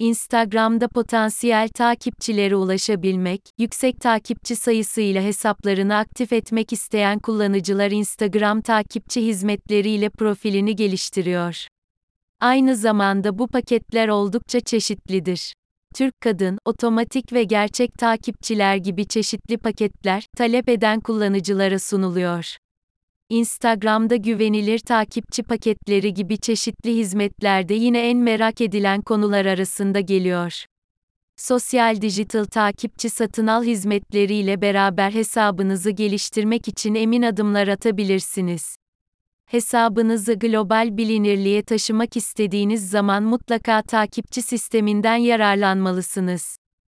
Instagram'da potansiyel takipçilere ulaşabilmek, yüksek takipçi sayısıyla hesaplarını aktif etmek isteyen kullanıcılar Instagram takipçi hizmetleriyle profilini geliştiriyor. Aynı zamanda bu paketler oldukça çeşitlidir. Türk Kadın, otomatik ve gerçek takipçiler gibi çeşitli paketler, talep eden kullanıcılara sunuluyor. Instagram'da güvenilir takipçi paketleri gibi çeşitli hizmetler de yine en merak edilen konular arasında geliyor. Sosyal dijital takipçi satın al hizmetleriyle beraber hesabınızı geliştirmek için emin adımlar atabilirsiniz. Hesabınızı global bilinirliğe taşımak istediğiniz zaman mutlaka takipçi sisteminden yararlanmalısınız.